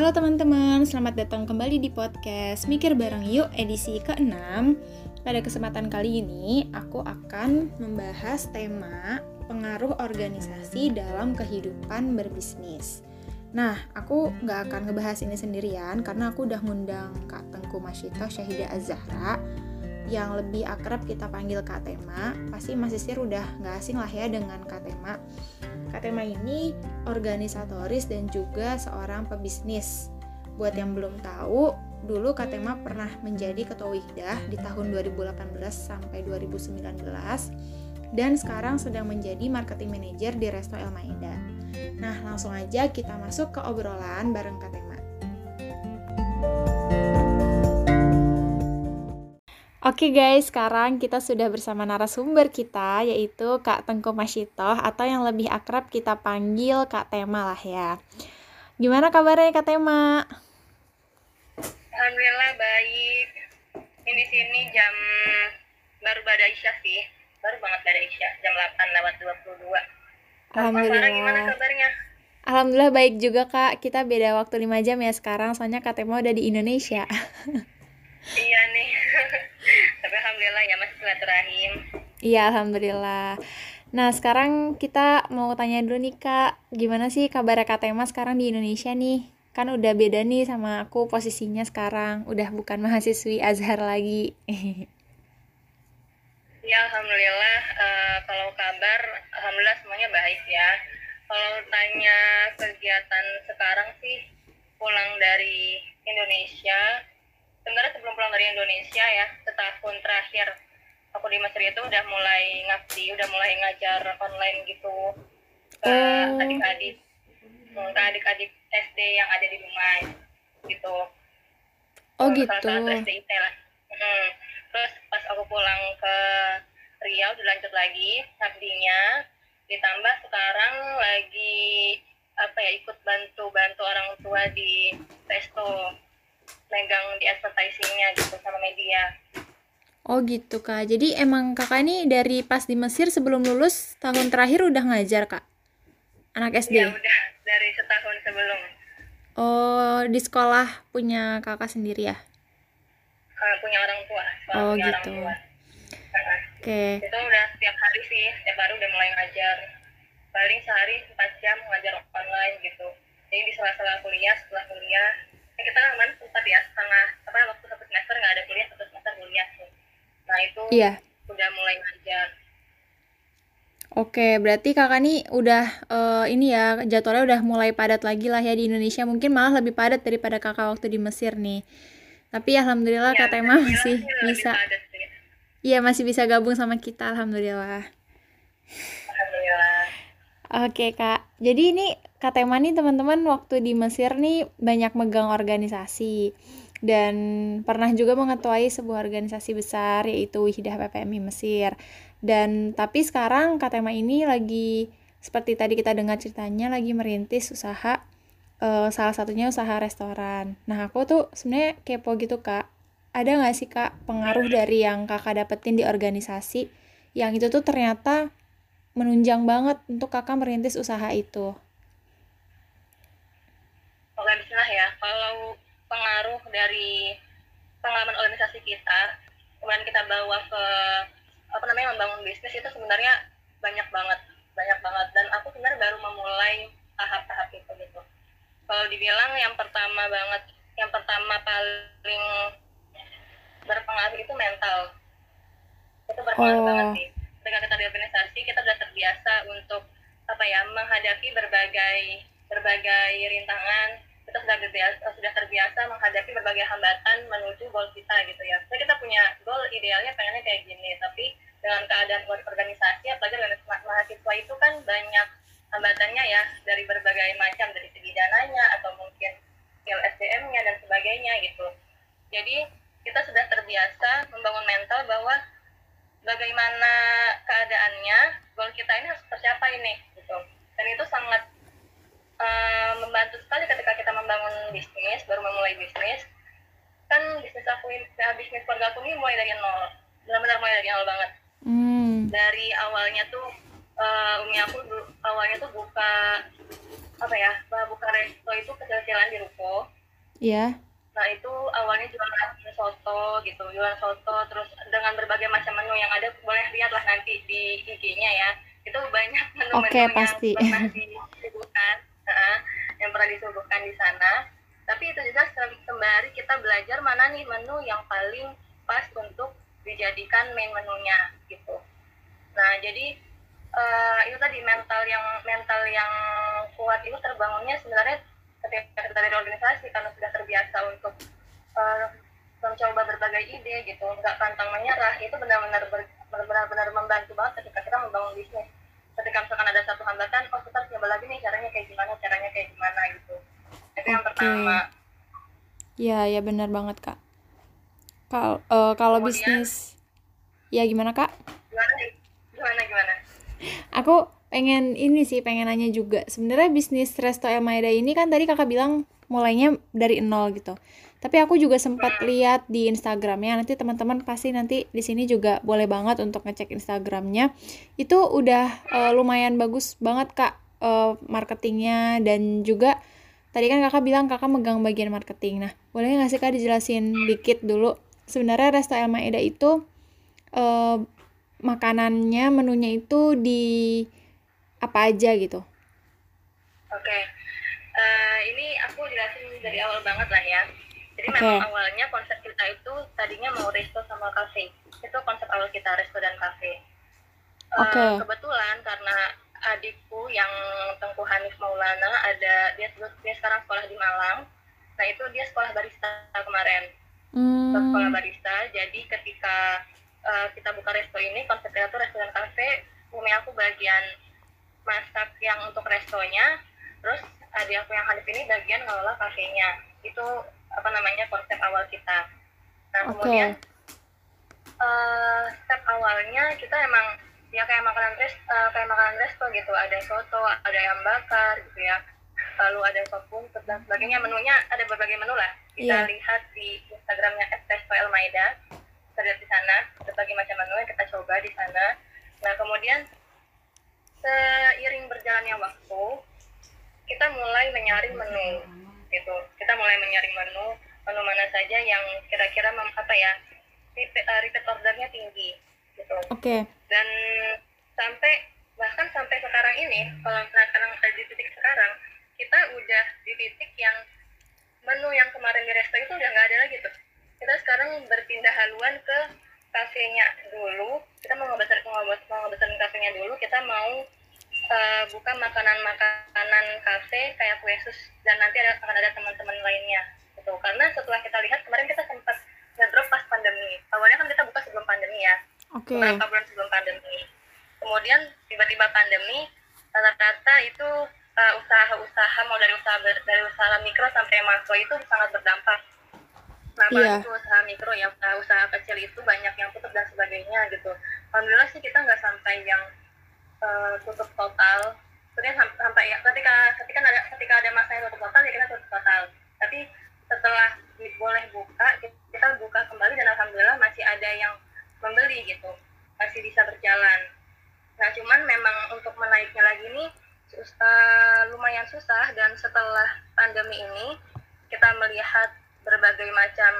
Halo teman-teman, selamat datang kembali di podcast Mikir Bareng Yuk edisi ke-6 Pada kesempatan kali ini, aku akan membahas tema pengaruh organisasi dalam kehidupan berbisnis. Nah, aku nggak akan ngebahas ini sendirian karena aku udah ngundang Kak Tengku Masyito Syahida Azahra yang lebih akrab kita panggil Kak Tema. Pasti Mas Isir udah nggak asing lah ya dengan Kak Tema Katema ini organisatoris dan juga seorang pebisnis. Buat yang belum tahu, dulu Katema pernah menjadi ketua Wihdah di tahun 2018 sampai 2019 dan sekarang sedang menjadi marketing manager di Resto El Maeda. Nah, langsung aja kita masuk ke obrolan bareng Katema. Oke guys, sekarang kita sudah bersama narasumber kita yaitu Kak Tengku Masyitoh atau yang lebih akrab kita panggil Kak Tema lah ya. Gimana kabarnya Kak Tema? Alhamdulillah baik. Ini sini jam baru pada Isya sih. Baru banget pada Isya, jam 8 lewat 22. Alhamdulillah. gimana kabarnya? Alhamdulillah baik juga Kak. Kita beda waktu 5 jam ya sekarang soalnya Kak Tema udah di Indonesia. iya nih. Alhamdulillah ya masih silaturahim. Iya, alhamdulillah. Nah, sekarang kita mau tanya dulu nih Kak, gimana sih kabar Kak Tema sekarang di Indonesia nih? Kan udah beda nih sama aku posisinya sekarang, udah bukan mahasiswi Azhar lagi. ya, alhamdulillah uh, kalau kabar alhamdulillah semuanya baik ya. Kalau tanya kegiatan sekarang sih pulang dari Indonesia sebenarnya sebelum pulang dari Indonesia ya setahun terakhir aku di Mesir itu udah mulai ngabdi udah mulai ngajar online gitu ke Oh. adik-adik hmm, ke adik-adik SD yang ada di rumah gitu Oh Salah gitu. satu SDIT lah Hmm. terus pas aku pulang ke Riau dilanjut lagi ngabdinya ditambah sekarang lagi apa ya ikut bantu bantu orang tua di resto megang di advertisingnya gitu sama media Oh gitu Kak. Jadi emang Kakak ini dari pas di Mesir sebelum lulus tahun terakhir udah ngajar Kak? Anak SD? ya udah dari setahun sebelum Oh, di sekolah punya Kakak sendiri ya? uh, punya orang tua Oh, punya gitu. orang tua Oke. itu udah setiap hari sih setiap hari udah mulai ngajar paling sehari 4 jam ngajar online gitu jadi di sela-sela kuliah setelah kuliah kita kemarin sempat ya setengah apa waktu satu semester nggak ada kuliah satu semester kuliah sih nah itu Iya. udah mulai ngajar Oke, berarti Kakak nih udah eh, ini ya jadwalnya udah mulai padat lagi lah ya di Indonesia. Mungkin malah lebih padat daripada Kakak waktu di Mesir nih. Tapi alhamdulillah Ya, Kak Tema masih bisa. Iya, masih bisa gabung sama kita alhamdulillah. alhamdulillah Oke Kak, jadi ini Kak Tema nih teman-teman waktu di Mesir nih banyak megang organisasi dan pernah juga mengetuai sebuah organisasi besar yaitu Wihdah PPMI Mesir. Dan tapi sekarang Kak Tema ini lagi seperti tadi kita dengar ceritanya lagi merintis usaha eh, salah satunya usaha restoran. Nah aku tuh sebenarnya kepo gitu Kak, ada nggak sih Kak pengaruh dari yang Kakak dapetin di organisasi yang itu tuh ternyata menunjang banget untuk kakak merintis usaha itu. Bismillah ya. Kalau pengaruh dari pengalaman organisasi kita, kemudian kita bawa ke apa namanya membangun bisnis itu sebenarnya banyak banget, banyak banget. Dan aku sebenarnya baru memulai tahap-tahap itu gitu. Kalau dibilang yang pertama banget, yang pertama paling berpengaruh itu mental. Itu berpengaruh Oh. banget sih. Dengan kita di organisasi, kita sudah terbiasa untuk apa ya menghadapi berbagai berbagai rintangan kita sudah terbiasa sudah terbiasa menghadapi berbagai hambatan menuju goal kita gitu ya. Jadi kita punya goal idealnya pengennya kayak gini. Tapi dengan keadaan or- organisasi apalagi ma- mahasiswa itu kan banyak hambatannya ya dari berbagai macam dari segi dananya atau mungkin skill SDM-nya dan sebagainya gitu. Jadi kita sudah terbiasa membangun mental bahwa bagaimana keadaannya goal kita ini harus tercapai nih gitu. Dan itu sangat eh, membantu sekali ketika kita membangun bisnis baru memulai bisnis kan bisnis aku ini ya, bisnis keluarga aku ini mulai dari nol benar-benar mulai dari nol banget Hmm. dari awalnya tuh eh, umi aku awalnya tuh buka apa ya buka resto itu kecil-kecilan di ruko Iya. nah itu awalnya jualan soto gitu jualan soto terus dengan berbagai macam menu yang ada boleh lihat lah nanti di IG-nya ya itu banyak menu-menu Oke, yang pasti. pernah disuguhkan uh, yang pernah disuguhkan di sana. Tapi itu juga sem- sembari kita belajar mana nih menu yang paling pas untuk dijadikan main menunya gitu. Nah jadi eh, itu tadi mental yang mental yang kuat itu terbangunnya sebenarnya ketika kita dari organisasi karena sudah terbiasa untuk eh, mencoba berbagai ide gitu. Nggak pantang menyerah itu benar-benar benar-benar membantu banget ketika kita membangun bisnis ketika misalkan ada satu hambatan oh kita harus nyoba lagi nih caranya kayak gimana caranya kayak gimana gitu itu yang Oke. pertama Iya, ya benar banget, Kak. Kal eh, kalau bisnis Ya gimana, Kak? gimana gimana gimana Aku pengen ini sih, pengen nanya juga. Sebenarnya bisnis Resto El Maeda ini kan tadi Kakak bilang mulainya dari nol gitu. Tapi aku juga sempat lihat di Instagramnya. Nanti teman-teman pasti nanti di sini juga boleh banget untuk ngecek Instagramnya. Itu udah eh, lumayan bagus banget Kak eh, marketingnya dan juga tadi kan Kakak bilang Kakak megang bagian marketing. Nah, boleh nggak sih Kak dijelasin dikit dulu? Sebenarnya Resto El Maeda itu eh, makanannya menunya itu di apa aja gitu. Oke, Eh, ini aku jelasin dari awal banget lah ya. Jadi Oke. memang awalnya konsep kita itu tadinya mau resto sama cafe. Itu konsep awal kita resto dan cafe. Eh, Oke. Kebetulan karena adikku yang Tengku Hanif Maulana ada dia dia sekarang sekolah di Malang. Nah itu dia sekolah barista kemarin. Hmm, sekolah barista. Jadi ketika eh, kita buka resto ini konsepnya tuh resto dan cafe. Umi aku bagian masak yang untuk restonya, terus adik aku yang Hanif ini bagian ngelola kafenya. Itu apa namanya konsep awal kita. Nah Oke. kemudian eh, step awalnya kita emang ya kayak makanan res eh, kayak makanan resto gitu. Ada soto ada ayam bakar gitu ya. Lalu ada sop buntut dan sebagainya. Menunya ada berbagai menu lah. Kita Iya. lihat di instagramnya Espresso El Maida kita lihat di sana berbagai macam menu yang kita coba di sana. Nah kemudian seiring berjalannya waktu kita mulai menyaring menu gitu. Kita mulai menyaring menu menu mana saja yang kira-kira apa ya repeat, eh, repeat ordernya tinggi gitu. Oke. dan sampai bahkan sampai sekarang ini kalau sekarang di titik sekarang kita udah di titik yang menu yang kemarin di resto itu udah nggak ada lagi tuh. Kita sekarang berpindah haluan ke kafenya dulu kita mau ngebesar mau ngebes- mau ngebesarin kafenya dulu kita mau eh, buka makanan-makanan kafe kayak kue sus dan nanti ada, akan ada teman-teman lainnya gitu karena setelah kita lihat kemarin kita sempat ngedrop pas pandemi awalnya kan kita buka sebelum pandemi ya Oke. beberapa bulan sebelum pandemi. Kemudian tiba-tiba pandemi, rata-rata itu uh, usaha-usaha mau dari usaha ber- dari usaha mikro sampai makro itu sangat berdampak. Nah, Iya. apalagi usaha mikro ya usaha-usaha kecil itu banyak yang tutup dan sebagainya gitu. Alhamdulillah sih kita nggak sampai yang uh, tutup total. Sebenarnya sam- sampai ya ketika ketika ada ketika ada masa yang tutup total ya kita tutup total. Tapi setelah boleh buka kita buka kembali dan alhamdulillah masih ada yang membeli gitu masih bisa berjalan nah cuman memang untuk menaiknya lagi ini sus- eh, lumayan susah dan setelah pandemi ini kita melihat berbagai macam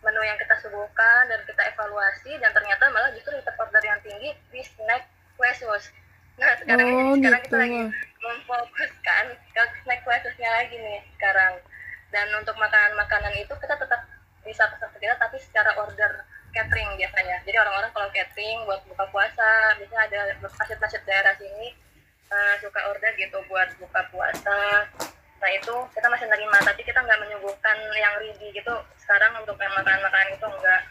menu yang kita suguhkan dan kita evaluasi dan ternyata malah justru repeat order yang tinggi di snack kue sus nah sekarang Oh, ini sekarang kita gitu. lagi memfokuskan ke snack kue susnya lagi nih sekarang. Dan untuk makanan-makanan itu kita tetap bisa pesan kita tapi secara order catering biasanya. Jadi orang-orang kalau catering buat buka puasa biasanya ada masjid-masjid daerah sini eh, suka order gitu buat buka puasa. Nah itu kita masih nerima tapi kita nggak menyuguhkan yang ready gitu. Sekarang untuk yang makanan-makanan itu enggak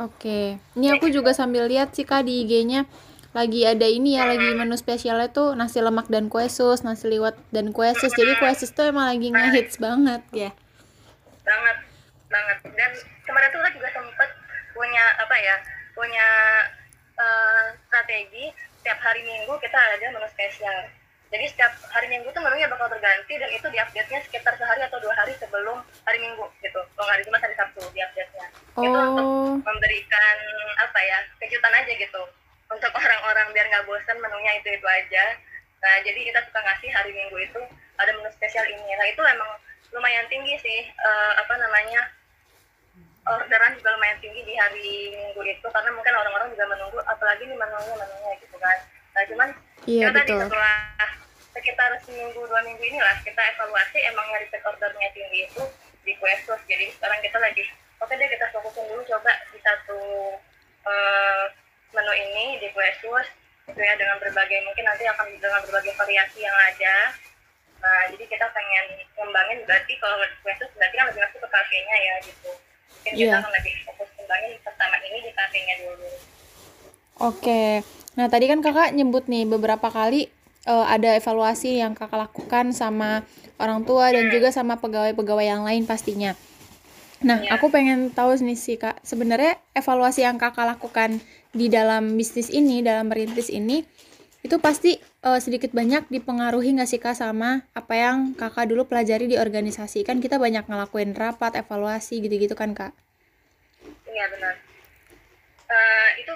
Oke. Ini aku juga sambil lihat sih Kak di IG-nya lagi ada ini ya, lagi menu spesialnya tuh nasi lemak dan kue sus, nasi liwet dan kue sus. Jadi kue sus tuh emang lagi ngehits banget. Ya. banget banget. Dan kemarin tuh kita juga sempet punya apa ya punya eh, strategi. Setiap hari minggu kita ada menu spesial. Jadi setiap hari minggu tuh menunya bakal berganti dan itu diupdate nya sekitar sehari atau dua hari sebelum hari minggu gitu. Kalau hari Jumat hari Sabtu diupdate nya itu untuk Oh, memberikan apa ya kejutan aja gitu untuk orang-orang biar nggak bosan menunya itu itu aja. Nah jadi kita suka ngasih hari minggu itu ada menu spesial ini. Nah itu emang lumayan tinggi sih uh, apa namanya orderan juga lumayan tinggi di hari minggu itu karena mungkin orang-orang juga menunggu apalagi nih menunya menunya gitu kan. Nah cuman iya, kita tadi setelah sekitar seminggu dua minggu inilah kita evaluasi emang yang repeat ordernya tinggi itu di kue sus jadi sekarang kita lagi oke deh kita fokusin dulu coba di satu uh, menu ini di kue sus gitu ya dengan berbagai mungkin nanti akan dengan berbagai variasi yang ada nah jadi kita pengen ngembangin berarti kalau itu berarti kan lebih masuk ke kafenya ya gitu mungkin yeah. kita iya. akan lebih fokus kembangin pertama ini di kafenya dulu oke nah tadi kan kakak nyebut nih beberapa kali uh, ada evaluasi yang kakak lakukan sama orang tua dan juga sama pegawai-pegawai yang lain pastinya Nah, ya. aku pengen tahu nih sih kak, sebenarnya evaluasi yang kakak lakukan di dalam bisnis ini, dalam merintis ini, itu pasti uh, sedikit banyak dipengaruhi nggak sih kak sama apa yang kakak dulu pelajari di organisasi? Kan kita banyak ngelakuin rapat evaluasi gitu-gitu kan kak? Iya benar. Uh, itu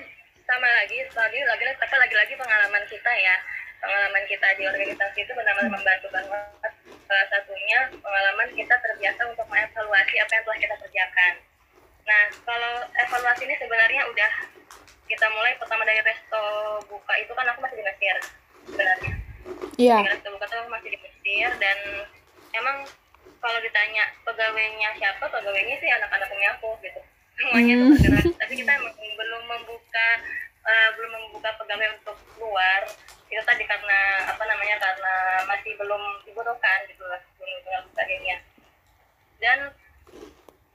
sama lagi lagi lagi tapi lagi-lagi pengalaman kita ya. Pengalaman kita di organisasi itu benar-benar membantu banget. Salah satunya pengalaman kita terbiasa untuk mengevaluasi apa yang telah kita kerjakan nah kalau evaluasi ini sebenarnya udah kita mulai pertama dari resto buka itu kan aku masih di Mesir sebenarnya. Iya. Yeah. resto buka tuh masih di Mesir dan emang kalau ditanya pegawainya siapa pegawainya sih anak-anak punya aku gitu. Semuanya mm. tuh bergerak tapi kita emang belum membuka uh, belum membuka pegawai untuk keluar. Itu tadi karena apa namanya karena masih belum dibutuhkan gitu lah belum sebagainya. Dan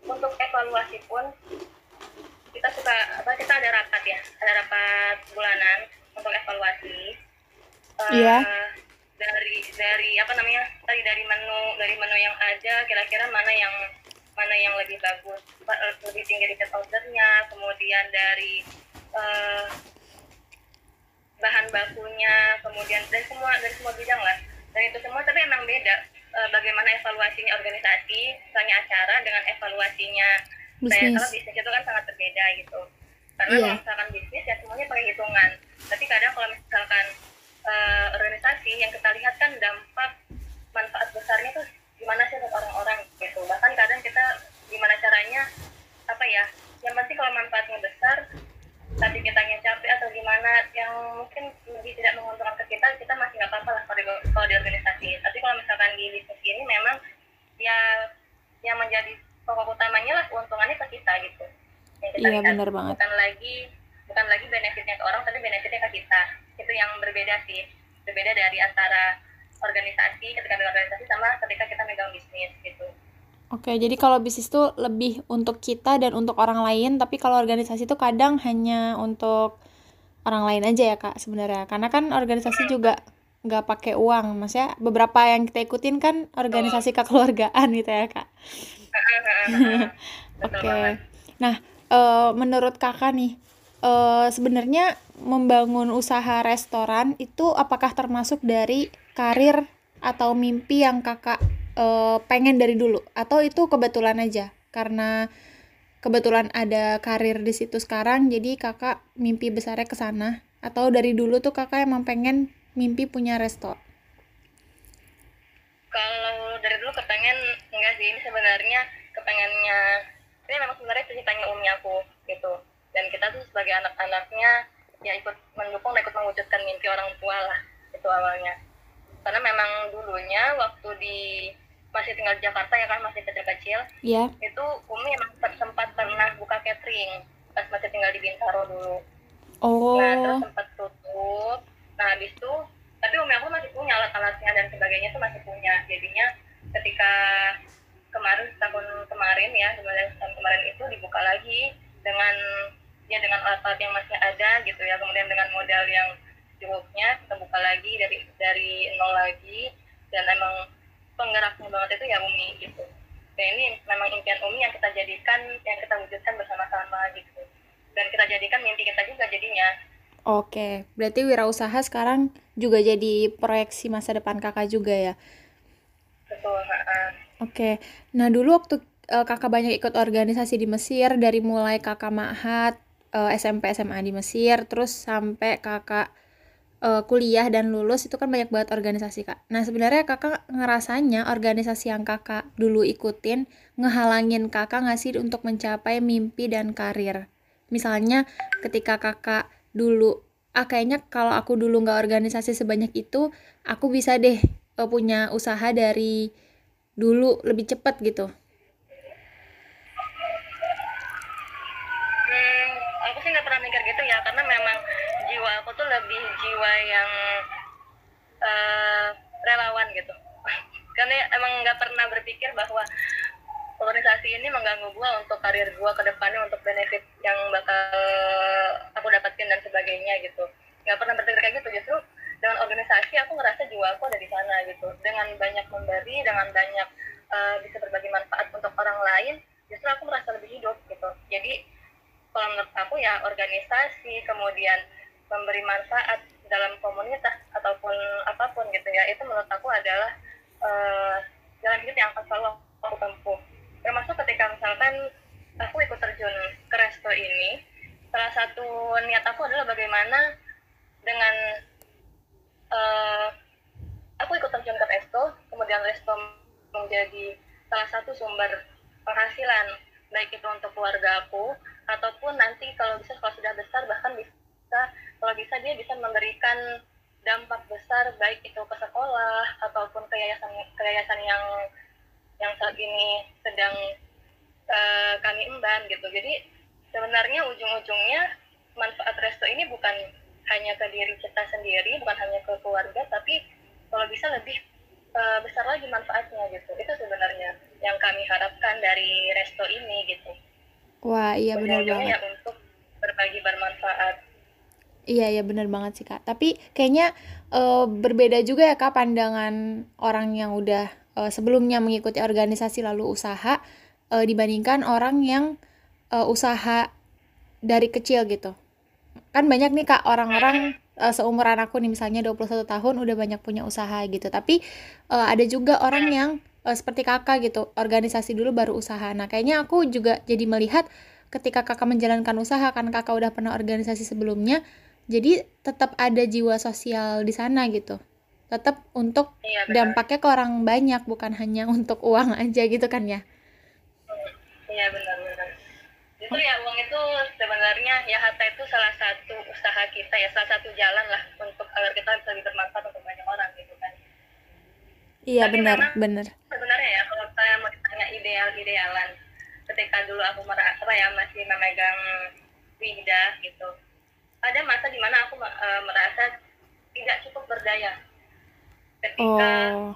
untuk evaluasi pun kita suka apa kita ada rapat ya ada rapat bulanan untuk evaluasi. Iya. uh, dari dari apa namanya tadi dari menu dari menu yang ada kira-kira mana yang mana yang lebih bagus lebih tinggi di ordernya kemudian dari uh, bahan bakunya kemudian dari semua dari semua bidang lah. Dan itu semua tapi emang beda uh, bagaimana evaluasinya organisasi misalnya acara dengan evaluasinya bisnis. saya bisnis itu kan sangat berbeda gitu karena yeah. kalau misalkan bisnis ya semuanya pakai hitungan tapi kadang kalau misalkan uh, organisasi yang kita lihat kan dampak manfaat besarnya tuh gimana sih untuk orang-orang gitu bahkan kadang kita gimana caranya apa ya yang penting kalau manfaatnya besar tapi kita capek atau gimana yang mungkin lebih tidak menguntungkan ke kita kita masih nggak apa-apa lah kalau di, kalau di organisasi. Tapi kalau misalkan di bisnis ini memang ya yang menjadi pokok utamanya lah keuntungannya ke kita gitu. Yang kita iya benar banget. bukan lagi bukan lagi benefitnya ke orang tapi benefitnya ke kita. Itu yang berbeda sih. Berbeda dari antara organisasi ketika megang organisasi sama ketika kita megang bisnis gitu Oke, jadi kalau bisnis tuh lebih untuk kita dan untuk orang lain, tapi kalau organisasi tuh kadang hanya untuk orang lain aja ya kak sebenarnya. Karena kan organisasi juga nggak pakai uang, maksudnya beberapa yang kita ikutin kan organisasi kekeluargaan gitu ya kak. Oke. Okay. Nah, uh, menurut kakak nih, uh, sebenarnya membangun usaha restoran itu apakah termasuk dari karir atau mimpi yang kakak uh, pengen dari dulu, atau itu kebetulan aja? Karena kebetulan ada karir di situ sekarang, jadi kakak mimpi besarnya ke sana, atau dari dulu tuh kakak emang pengen mimpi punya resto? kalau dari dulu kepengen enggak sih. Ini sebenarnya kepengennya ini memang sebenarnya ceritanya umi aku gitu. Dan kita tuh sebagai anak-anaknya ya ikut mendukung dan ikut mewujudkan mimpi orang tua lah itu awalnya. Karena memang dulunya waktu di masih tinggal di Jakarta ya kan masih kecil-kecil. Yeah. itu umi emang sempat pernah buka catering pas masih tinggal di Bintaro dulu. Oh. nah terus sempat tutup. Nah habis itu tapi umi aku masih punya alat-alatnya dan sebagainya tuh masih punya. Jadinya ketika kemarin tahun kemarin ya tahun kemarin itu dibuka lagi dengan ya dengan alat-alat yang masih ada gitu ya. Kemudian dengan modal yang cukupnya kita buka lagi dari dari nol lagi. Dan emang penggeraknya banget itu ya Umi gitu dan ini memang impian Umi yang kita jadikan yang kita wujudkan bersama-sama gitu dan kita jadikan mimpi kita juga jadinya Oke, berarti wirausaha sekarang juga jadi proyeksi masa depan kakak juga ya? Betul. Oke, nah dulu waktu uh, kakak banyak ikut organisasi di Mesir, dari mulai kakak mahat uh, SMP SMA di Mesir, terus sampai kakak uh, kuliah dan lulus itu kan banyak banget organisasi kak. Nah sebenarnya kakak ngerasanya organisasi yang kakak dulu ikutin ngehalangin kakak ngasih untuk mencapai mimpi dan karir. Misalnya ketika kakak dulu, ah kayaknya kalau aku dulu nggak organisasi sebanyak itu, aku bisa deh uh, punya usaha dari dulu lebih cepat gitu. Hmm, aku sih nggak pernah mikir gitu ya, karena memang jiwa aku tuh lebih jiwa yang uh, relawan gitu. karena emang nggak pernah berpikir bahwa organisasi ini mengganggu gue untuk karir gue ke depannya untuk benefit yang bakal aku dapetin dan sebagainya gitu. Nggak pernah berpikir kayak gitu. Justru dengan organisasi aku ngerasa jiwa aku ada di sana gitu. Dengan banyak memberi dengan banyak uh, bisa berbagi manfaat untuk orang lain justru aku merasa lebih hidup gitu. Jadi kalau menurut aku ya organisasi kemudian memberi manfaat dalam komunitas ataupun apa pun gitu ya. Itu menurut aku adalah uh, jalan hidup yang akan selalu aku tempuh. Termasuk ketika misalkan aku ikut terjun ke resto ini salah satu niat aku adalah bagaimana dengan uh, aku ikut terjun ke resto kemudian resto menjadi salah satu sumber penghasilan baik itu untuk keluarga aku ataupun nanti kalau bisa kalau sudah besar bahkan bisa kalau bisa dia bisa memberikan dampak besar baik itu ke sekolah ataupun ke yayasan ke yayasan yang yang saat ini sedang uh, kami emban gitu. Jadi sebenarnya ujung-ujungnya manfaat resto ini bukan hanya ke diri kita sendiri bukan hanya ke keluarga tapi kalau bisa lebih uh, besar lagi manfaatnya gitu. Itu sebenarnya yang kami harapkan dari resto ini gitu. Wah iya benar banget. ya untuk berbagi bermanfaat Iya iya benar banget sih kak. Tapi kayaknya uh, berbeda juga ya kak pandangan orang yang udah uh, sebelumnya mengikuti organisasi lalu usaha uh, dibandingkan orang yang uh, usaha dari kecil gitu. Kan banyak nih Kak orang-orang uh, seumuran aku nih misalnya 21 tahun udah banyak punya usaha gitu. Tapi uh, ada juga orang yang uh, seperti Kakak gitu, organisasi dulu baru usaha. Nah, kayaknya aku juga jadi melihat ketika Kakak menjalankan usaha kan Kakak udah pernah organisasi sebelumnya, jadi tetap ada jiwa sosial di sana gitu. Tetap untuk iya, dampaknya ke orang banyak bukan hanya untuk uang aja gitu kan ya? Iya benar benar. Itu ya uang itu sebenarnya ya harta itu salah satu usaha kita ya salah satu jalan lah untuk agar kita bisa lebih bermanfaat untuk banyak orang gitu kan. Iya Tapi benar benar. sebenarnya ya kalau saya mau ditanya ideal idealan ketika dulu aku merasa apa ya masih memegang wida gitu ada masa di mana aku uh, merasa tidak cukup berdaya. Ketika oh.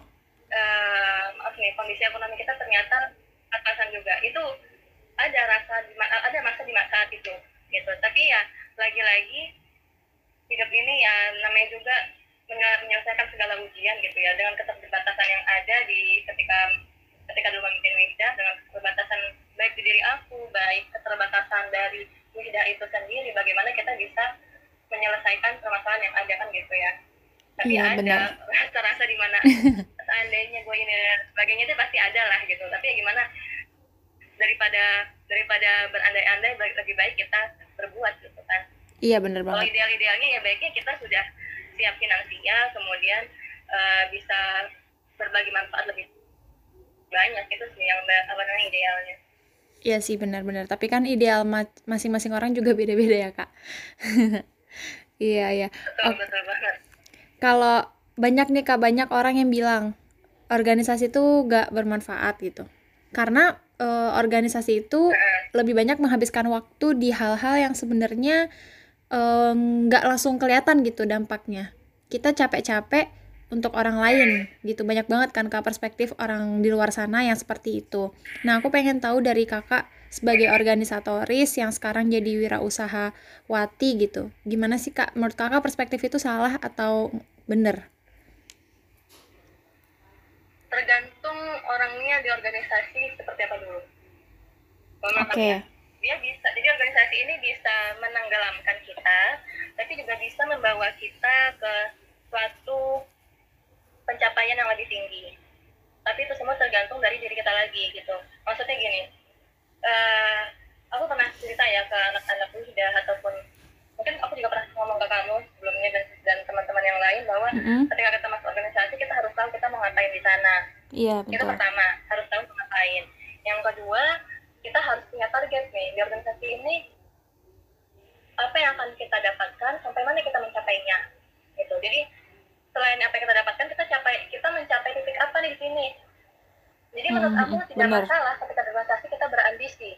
uh, maaf nih kondisi ekonomi kita ternyata atasan juga. Itu ada rasa ada masa di saat itu gitu. Tapi ya lagi-lagi hidup ini ya namanya juga menyelesaikan segala ujian gitu ya. Dengan keterbatasan yang ada di ketika dulu memimpin Wihda dengan keterbatasan baik di diri aku baik keterbatasan dari Wihda itu sendiri bagaimana kita bisa menyelesaikan permasalahan yang ada kan gitu ya. Tapi iya, ada rasa-rasa di mana seandainya gue ini dan sebagainya itu pasti ada lah gitu. Tapi ya gimana? Daripada daripada berandai-andai lebih baik kita berbuat gitu kan. Iya benar banget. kalau ideal-idealnya ya baiknya kita sudah siap finansial kemudian uh, bisa berbagi manfaat lebih banyak itu sih yang apa namanya idealnya Iya sih benar-benar. Tapi kan ideal masing-masing orang juga beda-beda ya kak. iya iya. Betul, betul banget kalau banyak nih kak banyak orang yang bilang organisasi itu gak bermanfaat gitu karena e, organisasi itu lebih banyak menghabiskan waktu di hal-hal yang sebenarnya nggak e, langsung kelihatan gitu dampaknya kita capek-capek untuk orang lain gitu. Banyak banget kan kak perspektif orang di luar sana yang seperti itu. Nah aku pengen tahu dari kakak sebagai organisatoris yang sekarang jadi wirausaha wati gitu gimana sih kak? Menurut kakak perspektif itu salah atau bener tergantung orangnya di organisasi seperti apa dulu. Oke. okay. dia bisa jadi organisasi ini bisa menenggelamkan kita tapi juga bisa membawa kita ke suatu pencapaian yang lebih tinggi. Tapi itu semua tergantung dari diri kita lagi gitu. Maksudnya gini uh, aku pernah cerita ya ke anak-anak muda ataupun mungkin aku juga pernah ngomong ke kamu sebelumnya dan dan teman-teman yang lain bahwa Mm -mm. ketika kita masuk organisasi kita harus tahu kita mau ngapain di sana. Iya, itu betul. pertama harus tahu mau ngapain. Yang kedua kita harus punya target nih. Di organisasi ini apa yang akan kita dapatkan sampai mana kita mencapainya gitu. Jadi selain apa yang kita dapatkan kita capai kita mencapai titik apa nih di sini jadi menurut Hmm, aku tidak benar. masalah ketika berorganisasi kita berambisi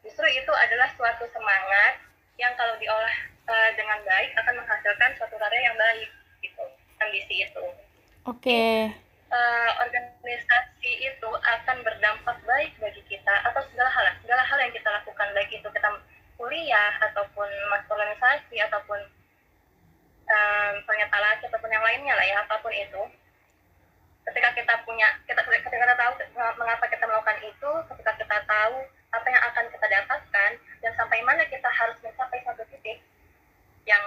justru itu adalah suatu semangat yang kalau diolah eh, dengan baik akan menghasilkan suatu karya yang baik gitu ambisi itu Oke. eh, organisasi itu akan berdampak baik bagi kita atau segala hal segala hal yang kita lakukan baik itu kita kuliah ataupun masuk organisasi ataupun um, ternyata laki ataupun yang lainnya lah ya apa pun itu ketika kita punya kita ketika kita tahu mengapa kita melakukan itu ketika kita tahu apa yang akan kita dapatkan dan sampai mana kita harus mencapai satu titik yang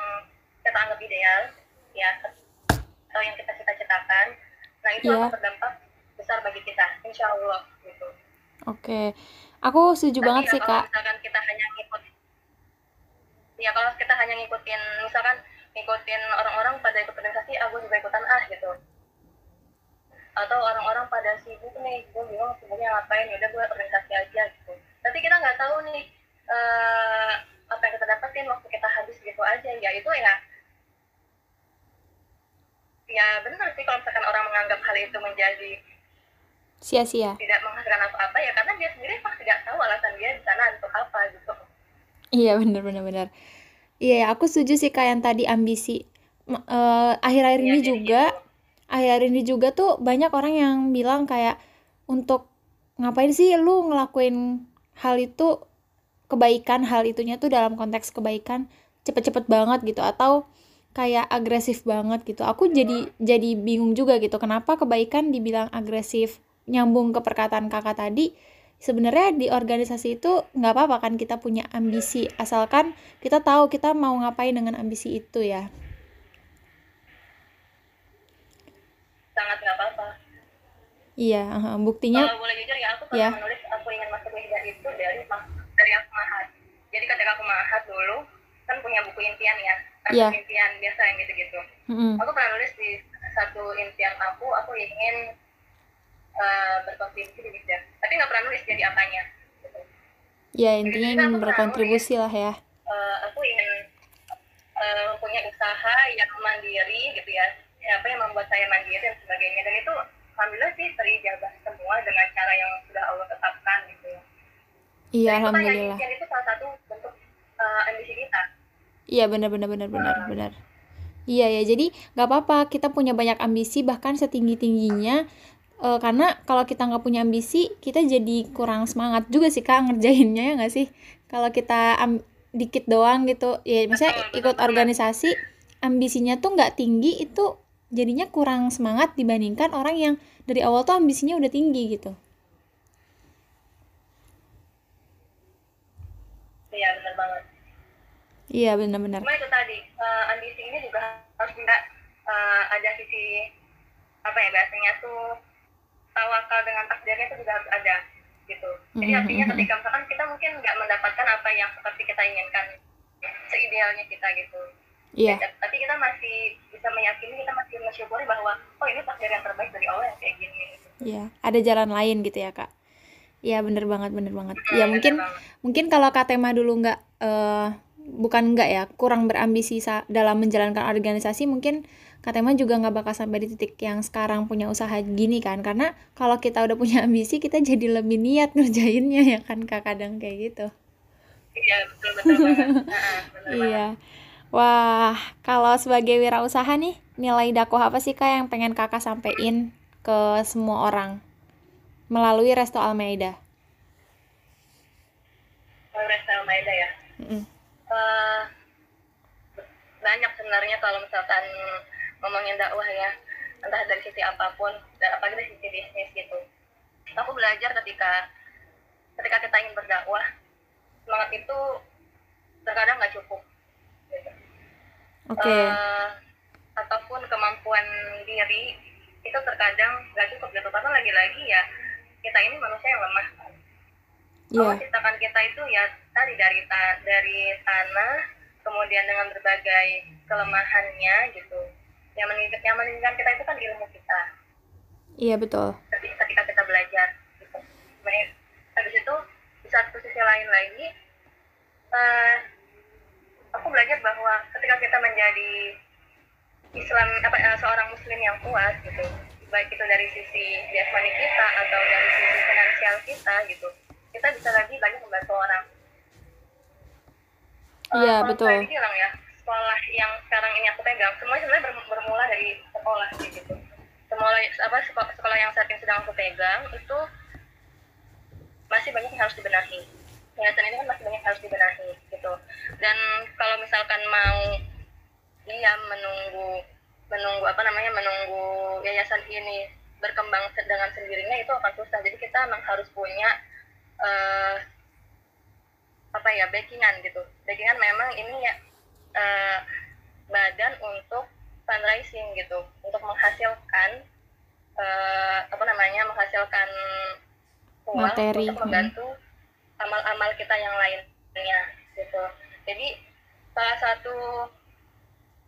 kita anggap ideal ya atau yang kita cita-citakan nah itu Iya. akan berdampak besar bagi kita insya Allah gitu Oke. Aku setuju Tapi banget ya sih, Kak. misalkan kita hanya ngikut ya kalau kita hanya ngikutin misalkan ngikutin orang-orang pada ikut organisasi aku juga ikutan ah gitu atau orang-orang pada sibuk nih gue bingung sibuknya ngapain ya udah gue organisasi aja gitu tapi kita nggak tahu nih eh, apa yang kita dapetin waktu kita habis gitu aja ya itu ya ya benar sih kalau misalkan orang menganggap hal itu menjadi Sia-sia. tidak menghasilkan apa-apa ya karena dia sendiri pasti tidak tahu alasan dia di sana untuk apa gitu Iya, bener bener bener. Iya, aku setuju sih Kak yang tadi ambisi. M- eh, akhir-akhir Ya, ini jadi juga, akhir-akhir ini juga tuh banyak orang yang bilang kayak untuk ngapain sih lu ngelakuin hal itu kebaikan, hal itunya tuh dalam konteks kebaikan cepet-cepet banget gitu atau kayak agresif banget gitu. Aku jadi jadi bingung juga gitu. Kenapa kebaikan dibilang agresif? Nyambung ke perkataan kakak tadi, sebenarnya di organisasi itu nggak apa-apa kan kita punya ambisi asalkan kita tahu kita mau ngapain dengan ambisi itu ya sangat nggak apa-apa iya aha, buktinya kalau boleh jujur ya aku Ya. pernah menulis aku ingin masuk Wihda itu dari dari aku mahat jadi ketika aku mahat dulu kan punya buku impian ya kan Iya. buku impian biasa yang gitu-gitu Mm-mm. aku pernah nulis di satu impian aku aku ingin eh, berkontribusi di Wihda tapi nggak pernah nulis jadi apanya. Gitu. ya intinya ingin berkontribusi lah ya. Eh, aku ingin eh, punya usaha yang mandiri gitu ya. Ya, apa yang membuat saya mandiri dan sebagainya. Dan itu alhamdulillah sih terijabah semua dengan cara yang sudah Allah tetapkan gitu. Ya iya Dan itu kan alhamdulillah. impian itu salah satu bentuk eh, ambisi kita. Iya benar benar benar benar benar. Iya ya. Jadi nggak apa-apa. Kita punya banyak ambisi bahkan setinggi tingginya karena kalau kita nggak punya ambisi kita jadi kurang semangat juga sih kak ngerjainnya ya nggak sih? Kalau kita dikit doang gitu. Ya misalnya ikut organisasi ambisinya tuh nggak tinggi itu jadinya kurang semangat dibandingkan orang yang dari awal tuh ambisinya udah tinggi gitu. Iya benar banget. Iya benar-benar. Cuma itu tadi eh, ambisi ini juga harus juga eh, ada sisi apa ya bahasanya tuh tawakal dengan takdirnya itu juga harus ada gitu jadi Mhm, artinya mhm. ketika misalkan kita mungkin nggak mendapatkan apa yang seperti kita inginkan seidealnya kita gitu iya Ya, tapi kita masih bisa meyakini kita masih mensyukuri bahwa oh ini takdir yang terbaik dari Allah yang kayak gini gitu. iya ada jalan lain gitu ya kak iya bener banget bener banget Hmm, ya mungkin banget. mungkin kalau Kak Tema dulu nggak eh, bukan nggak ya kurang berambisi dalam menjalankan organisasi mungkin Kak Tema juga nggak bakal sampai di titik yang sekarang punya usaha gini kan. Karena kalau kita udah punya ambisi kita jadi lebih niat ngerjainnya ya kan Kak? Kadang kayak gitu. Iya betul betul iya. wah kalau sebagai wirausaha nih nilai dakwah apa sih Kak yang pengen Kakak sampein ke semua orang melalui Resto Almeida? Resta Maeda ya. Eh, banyak sebenarnya kalau misalkan ngomongin dakwah ya. Entah dari sisi apa pun dan apalagi dari sisi bisnis gitu. Aku belajar ketika ketika kita ingin berdakwah semangat itu terkadang nggak cukup gitu. oke. Eh, ataupun kemampuan diri itu terkadang nggak cukup gitu. Karena lagi-lagi ya kita ini manusia yang lemah iya. Allah ciptakan kita itu ya tadi dari ta- dari tanah kemudian dengan berbagai kelemahannya gitu yang meningkat yang meningkat kita itu kan ilmu kita. Iya betul. Ketika, kita belajar gitu. Habis itu di satu sisi lain lagi uh, aku belajar bahwa ketika kita menjadi Islam apa uh, seorang muslim yang kuat gitu baik itu dari sisi jasmani kita atau dari sisi finansial kita gitu kita bisa lagi banyak membantu orang. Iya uh, betul bilang ya sekolah yang sekarang ini aku pegang semuanya sebenarnya bermula dari sekolah gitu. Semua apa sekolah, sekolah yang saat ini sedang aku pegang itu masih banyak yang harus dibenahi. Yayasan ini kan masih banyak yang harus dibenahi gitu. Dan kalau misalkan mau diam menunggu menunggu apa namanya menunggu yayasan ini berkembang dengan sendirinya itu akan susah. Jadi kita memang harus punya uh, apa ya backingan gitu. Backingan memang ini ya uh, badan untuk fundraising gitu untuk menghasilkan uh, apa namanya menghasilkan uang Materi. untuk membantu amal-amal kita yang lainnya gitu jadi salah satu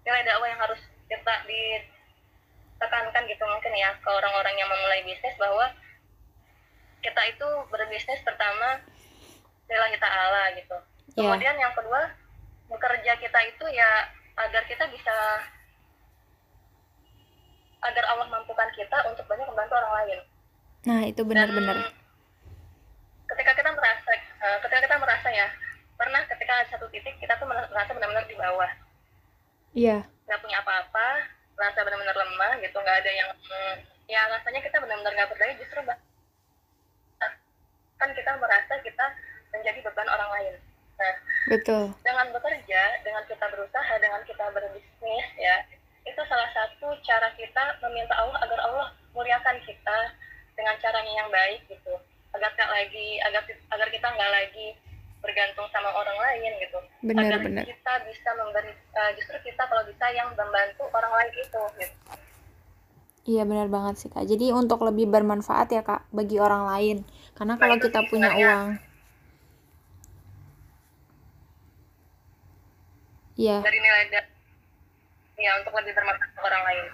nilai dakwah yang harus kita ditekankan gitu mungkin ya ke orang-orang yang memulai bisnis bahwa kita itu berbisnis pertama lillahi ta'ala gitu yeah. kemudian yang kedua bekerja kita itu ya agar kita bisa agar Allah mampukan kita untuk banyak membantu orang lain. Nah itu benar-benar. Ketika kita merasa, uh, ketika kita merasa ya pernah ketika ada satu titik kita tuh merasa benar-benar di bawah. Iya. Yeah. Nggak punya apa-apa, merasa benar-benar lemah gitu, nggak ada yang, mm, ya rasanya kita benar-benar nggak berdaya justru kan kita merasa kita menjadi beban orang lain Nah, betul. Dengan bekerja, dengan kita berusaha, dengan kita berbisnis ya, itu salah satu cara kita meminta Allah agar Allah muliakan kita dengan caranya yang baik gitu. Agar tak lagi agar agar kita nggak lagi bergantung sama orang lain gitu. Benar, agar benar. kita bisa memberi uh, justru kita kalau bisa yang membantu orang lain itu gitu. Iya benar banget sih kak. Jadi untuk lebih bermanfaat ya kak bagi orang lain. Karena kalau nah, kita punya uang, Iya. Dari nilai da ya untuk lebih bermanfaat ke orang lain.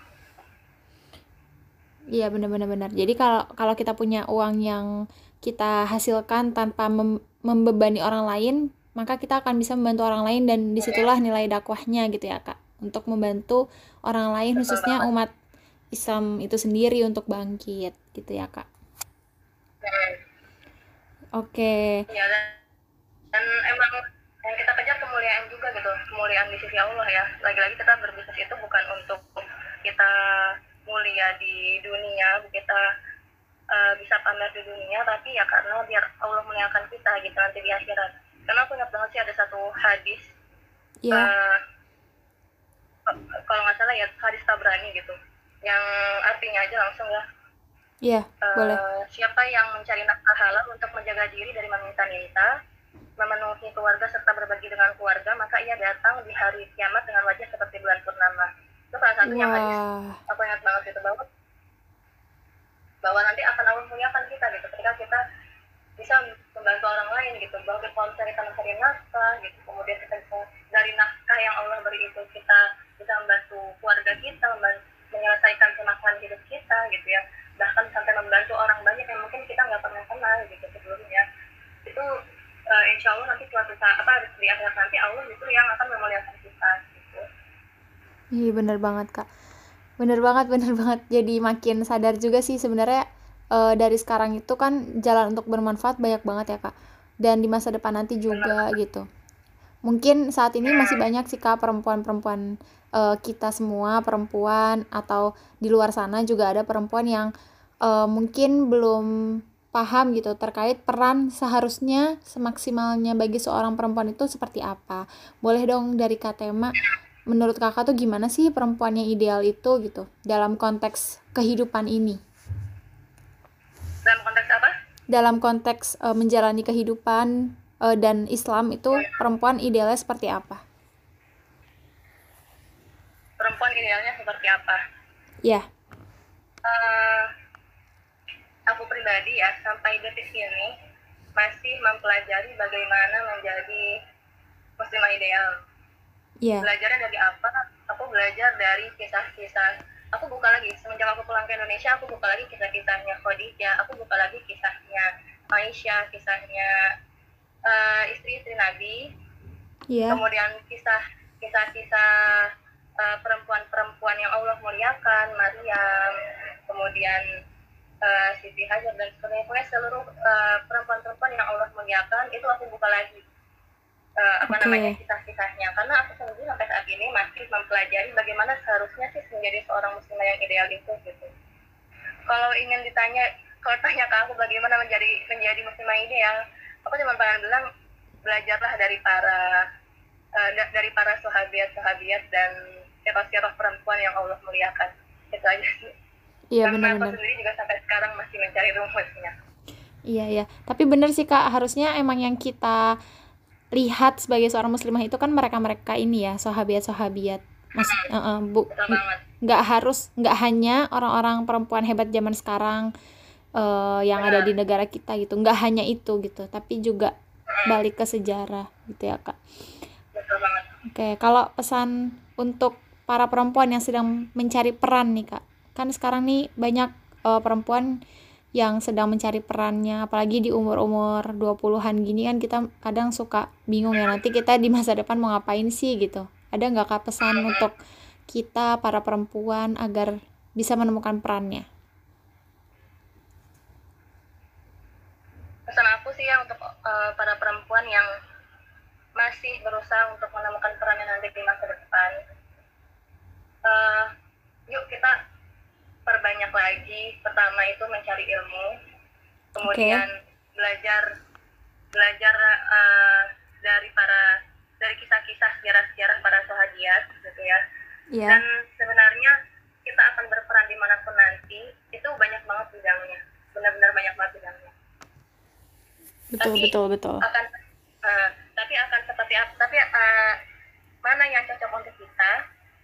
Iya benar-benar benar. Jadi kalau kalau kita punya uang yang kita hasilkan tanpa mem membebani orang lain, maka kita akan bisa membantu orang lain dan di situlah nilai dakwahnya gitu ya kak. Untuk membantu orang lain khususnya umat Islam itu sendiri untuk bangkit gitu ya kak. Hmm. Oke. Okay. Ya dan, dan emang yang kita kejar kemuliaan juga gitu kemuliaan di sisi Allah ya lagi-lagi kita berbisnis itu bukan untuk kita mulia di dunia kita uh, bisa pamer di dunia tapi ya karena biar Allah muliakan kita gitu nanti di akhirat karena aku ingat banget sih ada satu hadis yeah. uh, kalau nggak salah ya hadis tabrani gitu yang artinya aja langsung ya Iya, yeah, uh, boleh. Siapa yang mencari nafkah halal untuk menjaga diri dari meminta-minta, memenuhi keluarga serta berbagi dengan keluarga, maka ia datang di hari kiamat dengan wajah seperti bulan purnama. Itu salah satu yang hadis aku ingat banget itu bahwa bahwa nanti akan Allah muliakan kita gitu ketika kita bisa membantu orang lain gitu bahwa kalau misalnya kita mencari nafkah gitu kemudian kita bisa dari nafkah yang Allah beri itu kita bisa membantu keluarga kita membantu, menyelesaikan kemakan hidup kita gitu ya. Bahkan sampai membantu orang banyak yang mungkin kita nggak pernah kenal gitu sebelumnya. Itu uh, insya Allah nanti suatu saat apa di akhirat nanti Allah itu yang akan memuliakan kita gitu. Iya bener banget kak, bener banget bener banget. Jadi makin sadar juga sih sebenarnya uh, dari sekarang itu kan jalan untuk bermanfaat banyak banget ya kak. Dan di masa depan nanti juga bener. gitu. Mungkin saat ini masih banyak sih kak perempuan-perempuan uh, kita semua perempuan atau di luar sana juga ada perempuan yang uh, mungkin belum paham gitu terkait peran seharusnya semaksimalnya bagi seorang perempuan itu seperti apa. Boleh dong dari Kak Tema, menurut kakak tuh gimana sih perempuan yang ideal itu gitu dalam konteks kehidupan ini? Dalam konteks apa? Dalam konteks uh, menjalani kehidupan uh, dan Islam itu perempuan idealnya seperti apa? Perempuan idealnya seperti apa? Ya. Uh, aku pribadi ya sampai detik ini masih mempelajari bagaimana menjadi muslimah ideal. Iya. belajarnya dari apa? Aku belajar dari kisah-kisah. Aku buka lagi semenjak aku pulang ke Indonesia aku buka lagi kisah-kisahnya Khadijah aku buka lagi kisahnya Aisyah kisahnya eh, istri-istri Nabi. Iya. kemudian kisah kisah-kisah eh, perempuan-perempuan yang Allah muliakan Maryam. Kemudian eh, Siti Hajar dan sebagainya pokoknya seluruh eh, perempuan-perempuan yang Allah muliakan itu aku buka lagi. Eh, apa namanya kisah-kisahnya. Karena aku sendiri sampai saat ini masih mempelajari bagaimana seharusnya sih menjadi seorang muslimah yang ideal itu gitu. Kalau ingin ditanya kalau tanya ke aku bagaimana menjadi menjadi muslimah ideal aku cuma pengen bilang belajarlah dari para da- dari para sahabiat sahabiat dan sirah-sirah perempuan yang Allah muliakan. Itu aja sih Iya karena aku benar-benar. sendiri juga sampai sekarang masih mencari rumusnya Iya ya. Tapi bener sih kak, harusnya emang yang kita lihat sebagai seorang muslimah itu kan mereka-mereka ini ya, sahabiat-sahabiat. Mas, eh, eh, bu, nggak harus, nggak hanya orang-orang perempuan hebat zaman sekarang eh, yang ada di negara kita gitu, nggak hanya itu gitu, tapi juga balik ke sejarah gitu ya kak. Oke, kalau pesan untuk para perempuan yang sedang mencari peran nih kak, kan sekarang nih banyak eh, perempuan yang sedang mencari perannya, apalagi di umur-umur 20-an gini kan kita kadang suka bingung ya nanti kita di masa depan mau ngapain sih gitu. Ada nggak kak pesan untuk kita para perempuan agar bisa menemukan perannya? pesan aku sih ya untuk eh, para perempuan yang masih berusaha untuk menemukan perannya nanti di masa depan perbanyak lagi. Pertama itu mencari ilmu. Kemudian belajar belajar eh, dari para dari kisah-kisah sejarah-sejarah para sahabiat gitu ya. Iya, dan sebenarnya kita akan berperan di mana pun nanti itu banyak banget bidangnya. Benar-benar banyak banget bidangnya. Betul tapi- betul betul. akan eh, tapi akan seperti apa tapi eh, mana yang cocok untuk kita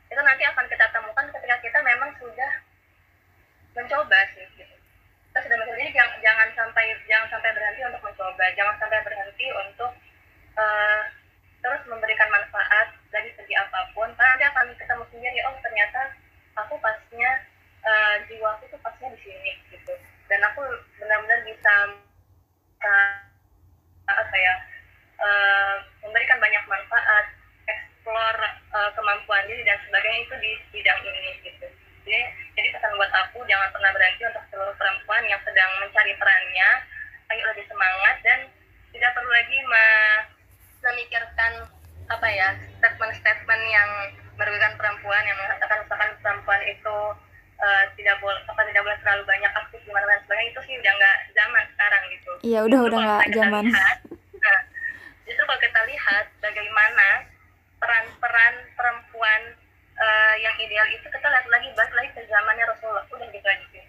itu nanti akan kita temukan ketika kita memang sudah mencoba sih gitu. kita sudah mencoba. Jadi jangan, jangan sampai jangan sampai berhenti untuk mencoba. Jangan sampai berhenti untuk eh, terus memberikan manfaat dari segi apa pun. Karena nanti akan ketemu sendiri oh ternyata aku pasnya eh, jiwaku tuh pasnya di sini gitu. Dan aku benar-benar bisa eh, apa ya eh, memberikan banyak manfaat explore eh, kemampuan diri dan sebagainya itu di bidang ini gitu jadi jadi pesan buat aku jangan pernah berhenti untuk seluruh perempuan yang sedang mencari perannya. Ayo lebih semangat dan tidak perlu lagi me- memikirkan apa ya statement-statement yang merugikan perempuan yang mengatakan misalkan perempuan itu eh, tidak boleh apa tidak boleh terlalu banyak aktif di mana dan sebagainya itu sih udah nggak zaman sekarang gitu. Iya udah udah nggak zaman. lihat, nah, justru kalau kita lihat bagaimana peran-peran perempuan eh, yang ideal itu kita lihat lagi balik lagi ke zamannya Rasulullah udah gitu aja sih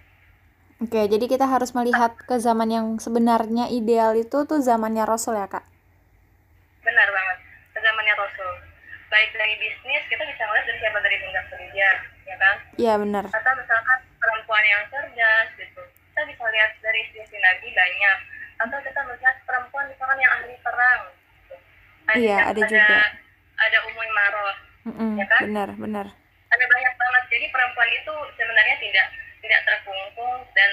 Oke, jadi kita harus melihat ke zaman yang sebenarnya ideal itu tuh zamannya Rasul ya kak. benar banget ke zamannya Rasul baik dari bisnis kita bisa ngeliat dari siapa dari Bunda Khadijah ya kan Iya benar. atau misalkan perempuan yang cerdas gitu kita bisa lihat dari istri Nabi banyak atau kita melihat perempuan misalkan yang ahli perang gitu. Iya, ada juga. ada Ummu Maroh Mm-mm, Ya kan? Benar benar. ada banyak banget jadi perempuan itu sebenarnya tidak tidak terkungkung dan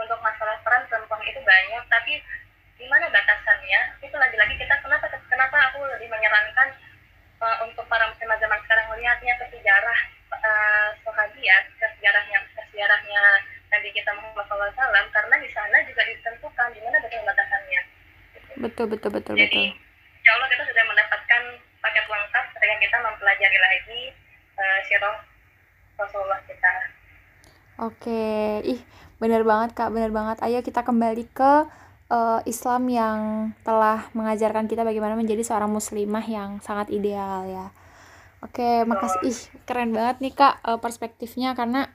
untuk masalah peran perempuan itu banyak tapi di mana batasannya? Itu lagi-lagi kita kenapa kenapa aku lebih menyarankan uh, untuk para muslimah zaman sekarang melihatnya ke sejarah uh, sahabiat ke sejarahnya ke sejarahnya Nabi kita Muhammad SAW karena di sana juga ditentukan di mana betul batasannya. Betul betul betul jadi betul. insya Allah kita sudah mendapatkan paket lengkap ketika kita mempelajari lagi uh, sirah Rasulullah kita Oke, ih benar banget kak, benar banget. Ayo kita kembali ke eh, Islam yang telah mengajarkan kita bagaimana menjadi seorang muslimah yang sangat ideal ya. Oke, makasih. Ih keren banget nih kak eh, perspektifnya karena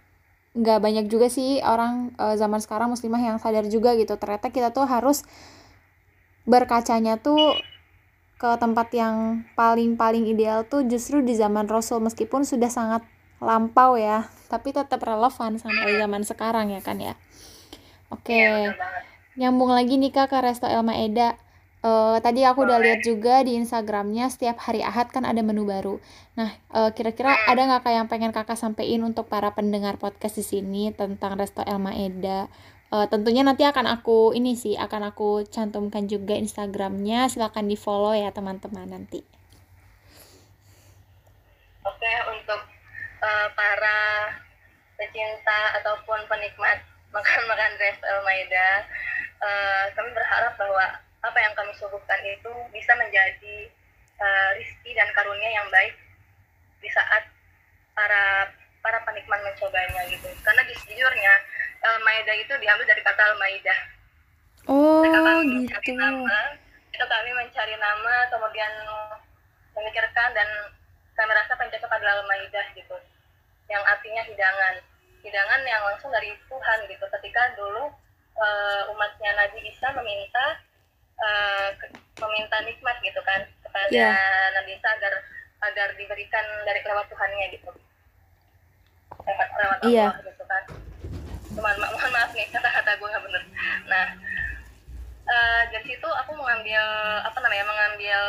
nggak banyak juga sih orang eh, zaman sekarang muslimah yang sadar juga gitu. Ternyata kita tuh harus berkacanya tuh ke tempat yang paling-paling ideal tuh justru di zaman Rasul meskipun sudah sangat lampau ya tapi tetap relevan sampai zaman sekarang ya kan ya oke Iya, betul banget. nyambung lagi nih kak ke Resto El Maeda uh, tadi aku udah lihat juga di Instagramnya setiap hari Ahad kan ada menu baru. Nah, uh, kira-kira ada nggak kak yang pengen kakak sampein untuk para pendengar podcast di sini tentang Resto El Maeda? Uh, tentunya nanti akan aku ini sih akan aku cantumkan juga Instagramnya. Silahkan di follow ya teman-teman nanti. Oke untuk uh, para pecinta ataupun penikmat makan-makan Resto El Maeda, uh, kami berharap bahwa apa yang kami suguhkan itu bisa menjadi uh, rizki dan karunia yang baik di saat para para penikmat mencobanya gitu. Karena sejujurnya al maida itu diambil dari kata al maidah oh kami gitu. nama, itu kami mencari nama kemudian memikirkan dan kami rasa pencocok adalah al maidah gitu yang artinya hidangan. Hidangan yang langsung dari Tuhan gitu. Ketika dulu uh, umatnya Nabi Isa meminta uh, meminta nikmat gitu kan kepada yeah. Nabi Isa agar agar diberikan dari lewat Tuhannya gitu. Lewat lewat yeah. Allah gitu kan. Mohon, mohon maaf nih kata-kata gue nggak bener. Nah uh, dari situ aku mengambil apa namanya mengambil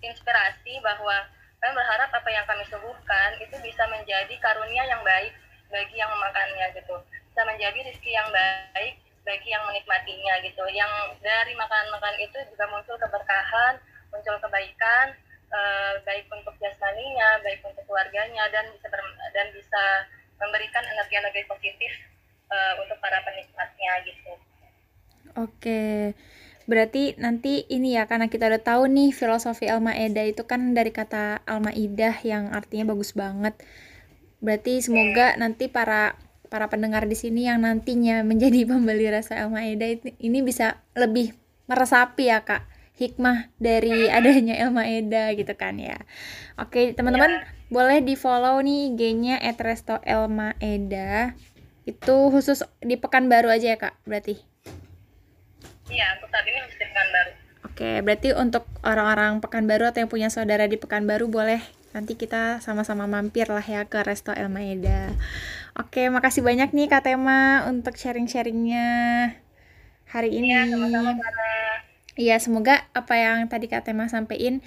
inspirasi bahwa kami berharap apa yang kami suguhkan itu bisa menjadi karunia yang baik bagi yang memakannya gitu. Bisa menjadi rezeki yang baik bagi yang menikmatinya gitu. Yang dari makan-makan itu juga muncul keberkahan muncul kebaikan uh, baik untuk jasmaninya baik untuk keluarganya dan bisa ber, dan bisa memberikan energi-energi positif uh, untuk para penikmatnya gitu. Oke Berarti nanti ini ya karena kita udah tahu nih filosofi Al-Maidah itu kan dari kata Al-Maidah yang artinya bagus banget. Berarti semoga nanti para para pendengar di sini yang nantinya menjadi pembeli rasa El Maeda ini bisa lebih meresapi ya kak hikmah dari adanya El Maeda gitu kan ya. Oke teman-teman ya. boleh di follow nih IG-nya @resto El Maeda itu khusus di Pekanbaru aja ya kak berarti. Iya untuk saat ini di Pekanbaru. Oke berarti untuk orang-orang Pekanbaru atau yang punya saudara di Pekanbaru boleh nanti kita sama-sama mampir lah ya ke Resto El Maeda. Oke, makasih banyak nih Kak Tema untuk sharing-sharingnya hari ini. Iya, sama-sama Iya, semoga apa yang tadi Kak Tema sampaikan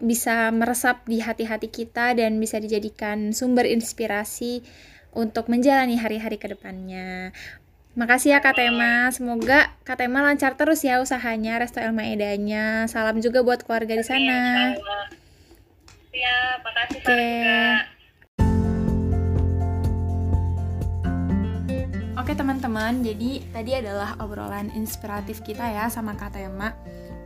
bisa meresap di hati-hati kita dan bisa dijadikan sumber inspirasi untuk menjalani hari-hari ke depannya. Makasih ya Kak Tema, semoga Kak Tema lancar terus ya usahanya Resto El Maedanya. Salam juga buat keluarga di sana. Ya, makasih okay. juga. Oke teman-teman, jadi tadi adalah obrolan inspiratif kita ya sama Kak Tema.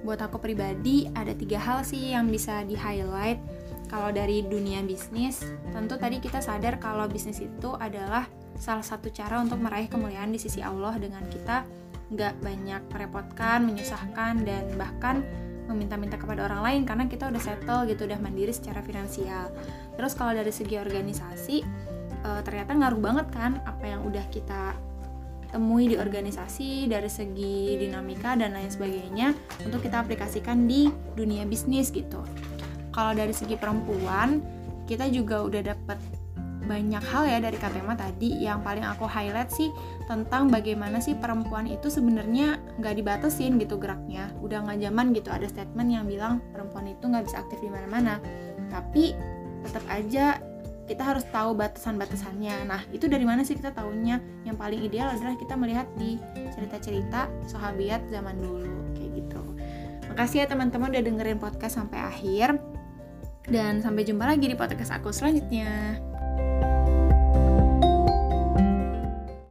Buat aku pribadi ada tiga hal sih yang bisa di highlight kalau dari dunia bisnis. Tentu tadi kita sadar kalau bisnis itu adalah salah satu cara untuk meraih kemuliaan di sisi Allah dengan kita nggak banyak merepotkan, menyusahkan, dan bahkan meminta-minta kepada orang lain karena kita udah settle gitu udah mandiri secara finansial. Terus kalau dari segi organisasi e, ternyata ngaruh banget kan apa yang udah kita temui di organisasi dari segi dinamika dan lain sebagainya untuk kita aplikasikan di dunia bisnis gitu. Kalau dari segi perempuan kita juga udah dapet banyak hal ya dari Katema tadi yang paling aku highlight sih tentang bagaimana sih perempuan itu sebenarnya nggak dibatasin gitu geraknya udah nggak zaman gitu ada statement yang bilang perempuan itu nggak bisa aktif di mana-mana tapi tetap aja kita harus tahu batasan-batasannya. Nah, itu dari mana sih kita tahunya? Yang paling ideal adalah kita melihat di cerita-cerita sahabiat zaman dulu, kayak gitu. Makasih ya teman-teman udah dengerin podcast sampai akhir. Dan sampai jumpa lagi di podcast aku selanjutnya.